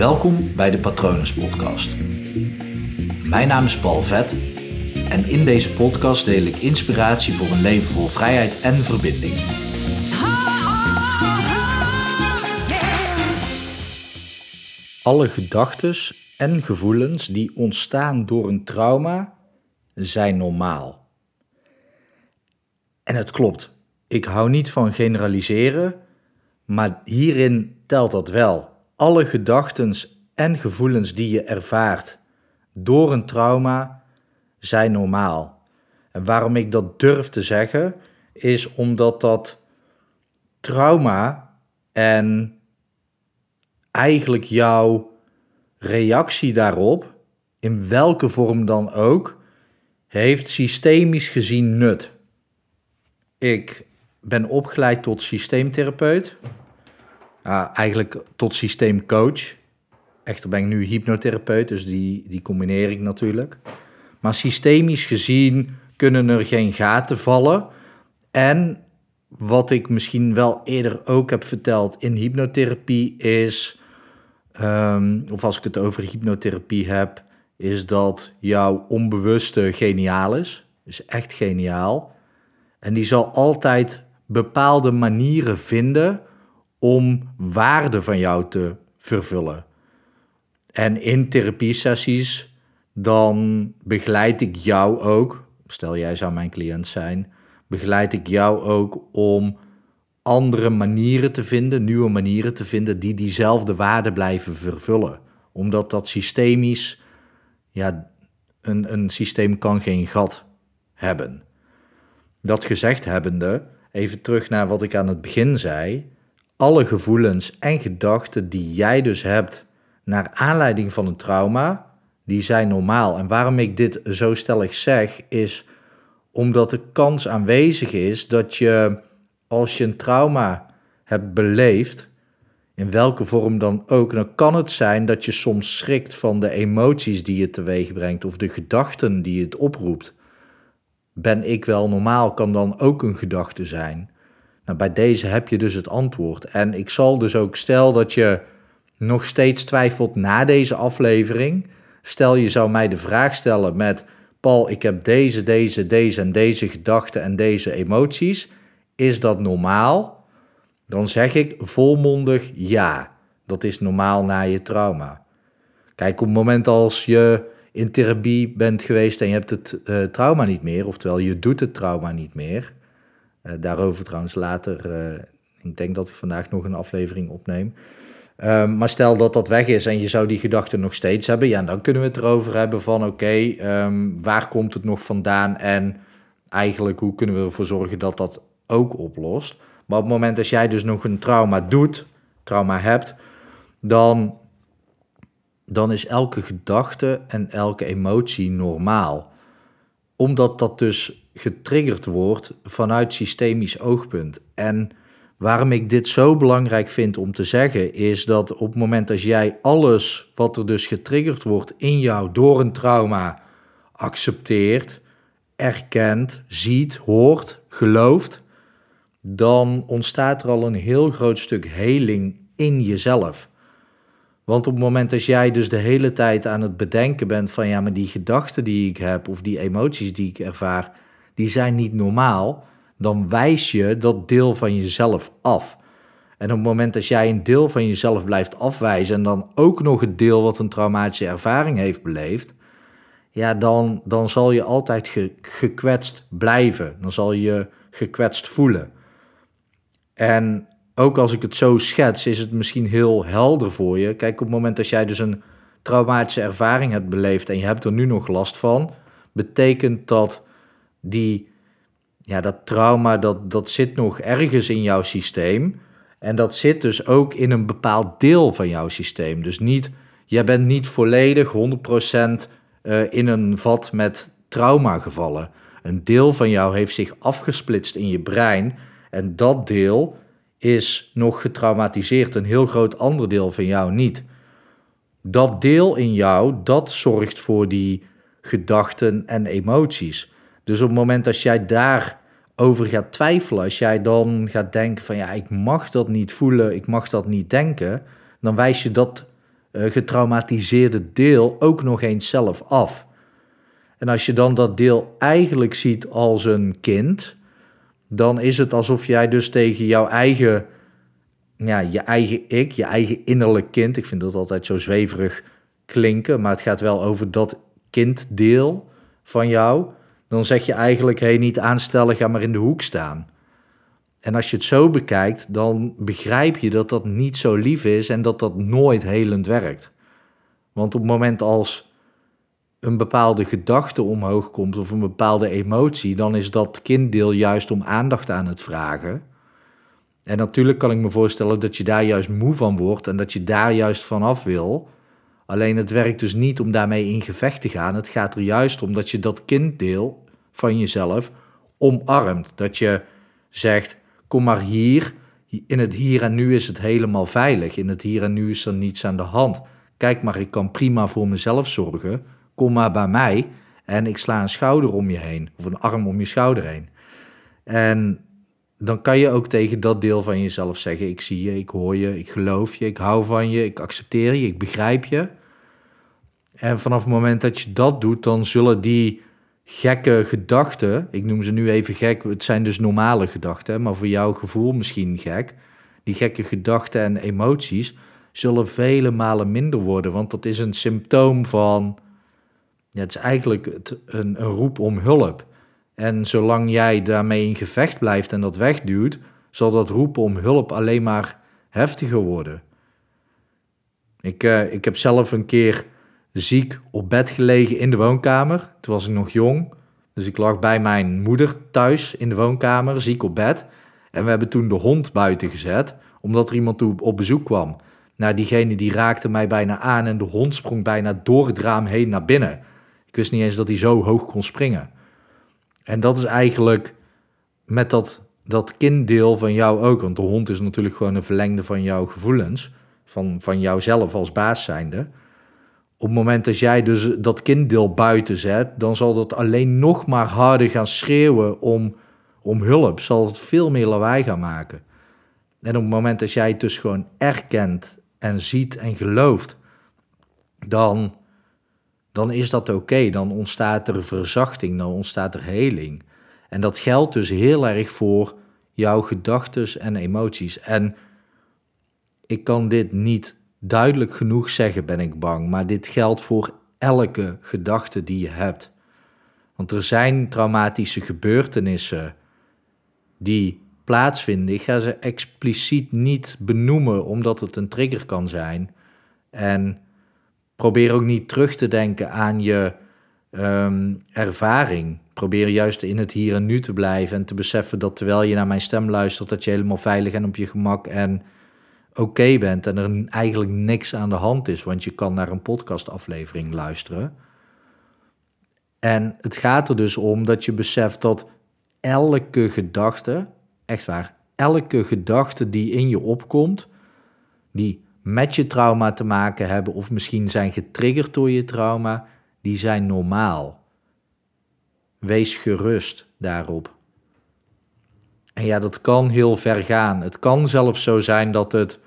Welkom bij de Patronus Podcast. Mijn naam is Paul Vet en in deze podcast deel ik inspiratie voor een leven vol vrijheid en verbinding. Alle gedachten en gevoelens die ontstaan door een trauma zijn normaal. En het klopt. Ik hou niet van generaliseren, maar hierin telt dat wel. Alle gedachten en gevoelens die je ervaart door een trauma zijn normaal. En waarom ik dat durf te zeggen, is omdat dat trauma en eigenlijk jouw reactie daarop, in welke vorm dan ook, heeft systemisch gezien nut. Ik ben opgeleid tot systeemtherapeut, eigenlijk tot systeemcoach. Echter ben ik nu hypnotherapeut, dus die, die combineer ik natuurlijk. Maar systemisch gezien kunnen er geen gaten vallen. En wat ik misschien wel eerder ook heb verteld in hypnotherapie is, ehm, of als ik het over hypnotherapie heb, is dat jouw onbewuste geniaal is. Is echt geniaal. En die zal altijd bepaalde manieren vinden om waarde van jou te vervullen. En in therapiesessies, dan begeleid ik jou ook, stel jij zou mijn cliënt zijn, begeleid ik jou ook om andere manieren te vinden, nieuwe manieren te vinden die diezelfde waarde blijven vervullen. Omdat dat systemisch, ja, een, een systeem kan geen gat hebben. Dat gezegd hebbende, even terug naar wat ik aan het begin zei. Alle gevoelens en gedachten die jij dus hebt naar aanleiding van een trauma, die zijn normaal. En waarom ik dit zo stellig zeg, is omdat de kans aanwezig is dat je, als je een trauma hebt beleefd, in welke vorm dan ook, dan kan het zijn dat je soms schrikt van de emoties die je teweeg brengt of de gedachten die het oproept. Ben ik wel normaal kan dan ook een gedachte zijn. Nou, bij deze heb je dus het antwoord. En ik zal dus ook, stel dat je nog steeds twijfelt na deze aflevering. Stel je zou mij de vraag stellen met Paul, ik heb deze, deze, deze en deze gedachten en deze emoties. Is dat normaal? Dan zeg ik volmondig ja. Dat is normaal na je trauma. Kijk, op het moment als je in therapie bent geweest en je hebt het uh, trauma niet meer, oftewel je doet het trauma niet meer. Uh, daarover trouwens later, uh, ik denk dat ik vandaag nog een aflevering opneem. Um, maar stel dat dat weg is en je zou die gedachte nog steeds hebben, ja, dan kunnen we het erover hebben van oké, um, waar komt het nog vandaan en eigenlijk hoe kunnen we ervoor zorgen dat dat ook oplost. Maar op het moment dat jij dus nog een trauma doet, trauma hebt, dan dan is elke gedachte en elke emotie normaal. Omdat dat dus getriggerd wordt vanuit systemisch oogpunt. En waarom ik dit zo belangrijk vind om te zeggen, is dat op het moment dat jij alles wat er dus getriggerd wordt in jou door een trauma accepteert, erkent, ziet, hoort, gelooft, dan ontstaat er al een heel groot stuk heling in jezelf. Want op het moment dat jij dus de hele tijd aan het bedenken bent van ja, maar die gedachten die ik heb of die emoties die ik ervaar, die zijn niet normaal, dan wijs je dat deel van jezelf af. En op het moment dat jij een deel van jezelf blijft afwijzen en dan ook nog het deel wat een traumatische ervaring heeft beleefd, ja, dan, dan zal je altijd ge, gekwetst blijven. Dan zal je gekwetst voelen. En ook als ik het zo schets, is het misschien heel helder voor je. Kijk, op het moment dat jij dus een traumatische ervaring hebt beleefd en je hebt er nu nog last van, betekent dat die, ja, dat trauma, dat, dat zit nog ergens in jouw systeem. En dat zit dus ook in een bepaald deel van jouw systeem. Dus niet, jij bent niet volledig 100% uh, in een vat met trauma gevallen. Een deel van jou heeft zich afgesplitst in je brein. En dat deel is nog getraumatiseerd. Een heel groot ander deel van jou niet. Dat deel in jou, dat zorgt voor die gedachten en emoties. Dus op het moment dat jij daarover gaat twijfelen, als jij dan gaat denken van ja, ik mag dat niet voelen, ik mag dat niet denken, dan wijs je dat uh, getraumatiseerde deel ook nog eens zelf af. En als je dan dat deel eigenlijk ziet als een kind, dan is het alsof jij dus tegen jouw eigen, ja, je eigen ik, je eigen innerlijk kind, ik vind dat altijd zo zweverig klinken, maar het gaat wel over dat kinddeel van jou. Dan zeg je eigenlijk, hé, niet aanstellen, ga maar in de hoek staan. En als je het zo bekijkt, dan begrijp je dat dat niet zo lief is en dat dat nooit helend werkt. Want op het moment als een bepaalde gedachte omhoog komt of een bepaalde emotie, dan is dat kinddeel juist om aandacht aan het vragen. En natuurlijk kan ik me voorstellen dat je daar juist moe van wordt en dat je daar juist vanaf wil. Alleen het werkt dus niet om daarmee in gevecht te gaan. Het gaat er juist om dat je dat kinddeel van jezelf omarmt. Dat je zegt: kom maar hier. In het hier en nu is het helemaal veilig. In het hier en nu is er niets aan de hand. Kijk maar, ik kan prima voor mezelf zorgen. Kom maar bij mij en ik sla een schouder om je heen. Of een arm om je schouder heen. En dan kan je ook tegen dat deel van jezelf zeggen: Ik zie je, ik hoor je, ik geloof je, ik hou van je, ik accepteer je, ik begrijp je. En vanaf het moment dat je dat doet, dan zullen die gekke gedachten, ik noem ze nu even gek, het zijn dus normale gedachten, maar voor jouw gevoel misschien gek, die gekke gedachten en emoties zullen vele malen minder worden, want dat is een symptoom van, ja, het is eigenlijk het, een, een roep om hulp. En zolang jij daarmee in gevecht blijft en dat wegduwt, zal dat roepen om hulp alleen maar heftiger worden. Ik, uh, ik heb zelf een keer ziek op bed gelegen in de woonkamer. Toen was ik nog jong. Dus ik lag bij mijn moeder thuis in de woonkamer, ziek op bed. En we hebben toen de hond buiten gezet, omdat er iemand op bezoek kwam. Nou, diegene die raakte mij bijna aan en de hond sprong bijna door het raam heen naar binnen. Ik wist niet eens dat hij zo hoog kon springen. En dat is eigenlijk met dat, dat kinddeel van jou ook. Want de hond is natuurlijk gewoon een verlengde van jouw gevoelens. Van, van jouzelf als baas zijnde op het moment dat jij dus dat kinddeel buiten zet, dan zal dat alleen nog maar harder gaan schreeuwen om, om hulp. Zal het veel meer lawaai gaan maken. En op het moment dat jij het dus gewoon erkent en ziet en gelooft, dan, dan is dat oké. Dan ontstaat er verzachting, dan ontstaat er heling. En dat geldt dus heel erg voor jouw gedachten en emoties. En ik kan dit niet duidelijk genoeg zeggen, ben ik bang. Maar dit geldt voor elke gedachte die je hebt. Want er zijn traumatische gebeurtenissen die plaatsvinden. Ik ga ze expliciet niet benoemen, omdat het een trigger kan zijn. En probeer ook niet terug te denken aan je ehm, ervaring. Probeer juist in het hier en nu te blijven en te beseffen dat terwijl je naar mijn stem luistert, dat je helemaal veilig en op je gemak en oké bent en er eigenlijk niks aan de hand is, want je kan naar een podcastaflevering luisteren. En het gaat er dus om dat je beseft dat elke gedachte, echt waar, elke gedachte die in je opkomt, die met je trauma te maken hebben of misschien zijn getriggerd door je trauma, die zijn normaal. Wees gerust daarop. En ja, dat kan heel ver gaan. Het kan zelfs zo zijn dat het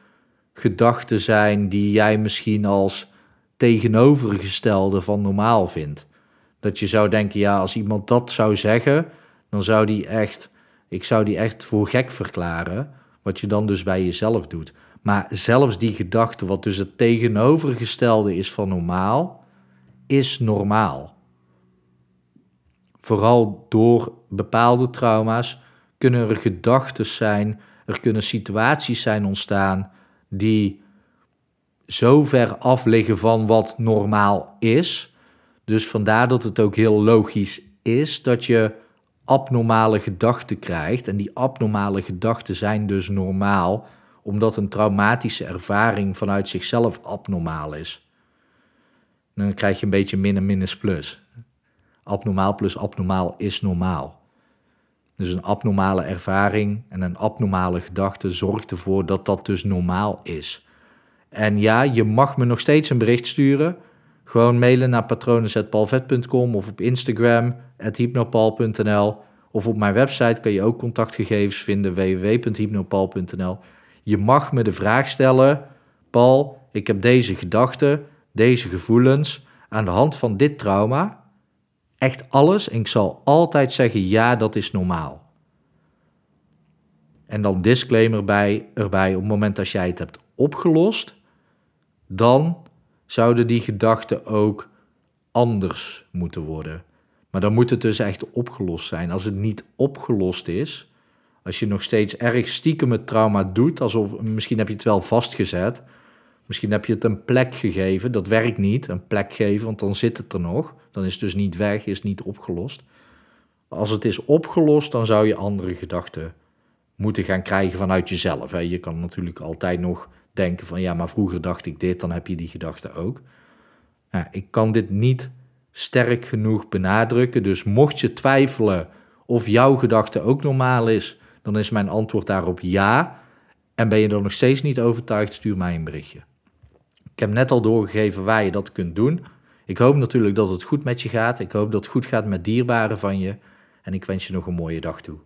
gedachten zijn die jij misschien als tegenovergestelde van normaal vindt. Dat je zou denken, ja, als iemand dat zou zeggen, dan zou die echt, ik zou die echt voor gek verklaren, wat je dan dus bij jezelf doet. Maar zelfs die gedachte, wat dus het tegenovergestelde is van normaal, is normaal. Vooral door bepaalde trauma's kunnen er gedachten zijn, er kunnen situaties zijn ontstaan die zo ver af liggen van wat normaal is. Dus vandaar dat het ook heel logisch is dat je abnormale gedachten krijgt. En die abnormale gedachten zijn dus normaal, omdat een traumatische ervaring vanuit zichzelf abnormaal is. dan krijg je een beetje min en minus plus. Abnormaal plus abnormaal is normaal. Dus een abnormale ervaring en een abnormale gedachte zorgt ervoor dat dat dus normaal is. En ja, je mag me nog steeds een bericht sturen. Gewoon mailen naar patronen.palvet.com of op Instagram, hypnopal.nl. Of op mijn website kan je ook contactgegevens vinden, www.hypnopal.nl. Je mag me de vraag stellen, Paul, ik heb deze gedachten, deze gevoelens aan de hand van dit trauma. Echt alles. En ik zal altijd zeggen, ja, dat is normaal. En dan disclaimer bij, erbij, op het moment dat jij het hebt opgelost, dan zouden die gedachten ook anders moeten worden. Maar dan moet het dus echt opgelost zijn. Als het niet opgelost is, als je nog steeds erg stiekem het trauma doet, alsof misschien heb je het wel vastgezet, misschien heb je het een plek gegeven, dat werkt niet, een plek geven, want dan zit het er nog. Dan is het dus niet weg, is niet opgelost. Als het is opgelost, dan zou je andere gedachten moeten gaan krijgen vanuit jezelf. Hè. Je kan natuurlijk altijd nog denken van ja, maar vroeger dacht ik dit, dan heb je die gedachte ook. Ik kan dit niet sterk genoeg benadrukken. Dus mocht je twijfelen of jouw gedachte ook normaal is, dan is mijn antwoord daarop ja. En ben je er nog steeds niet overtuigd, stuur mij een berichtje. Ik heb net al doorgegeven waar je dat kunt doen. Ik hoop natuurlijk dat het goed met je gaat. Ik hoop dat het goed gaat met dierbaren van je. En ik wens je nog een mooie dag toe.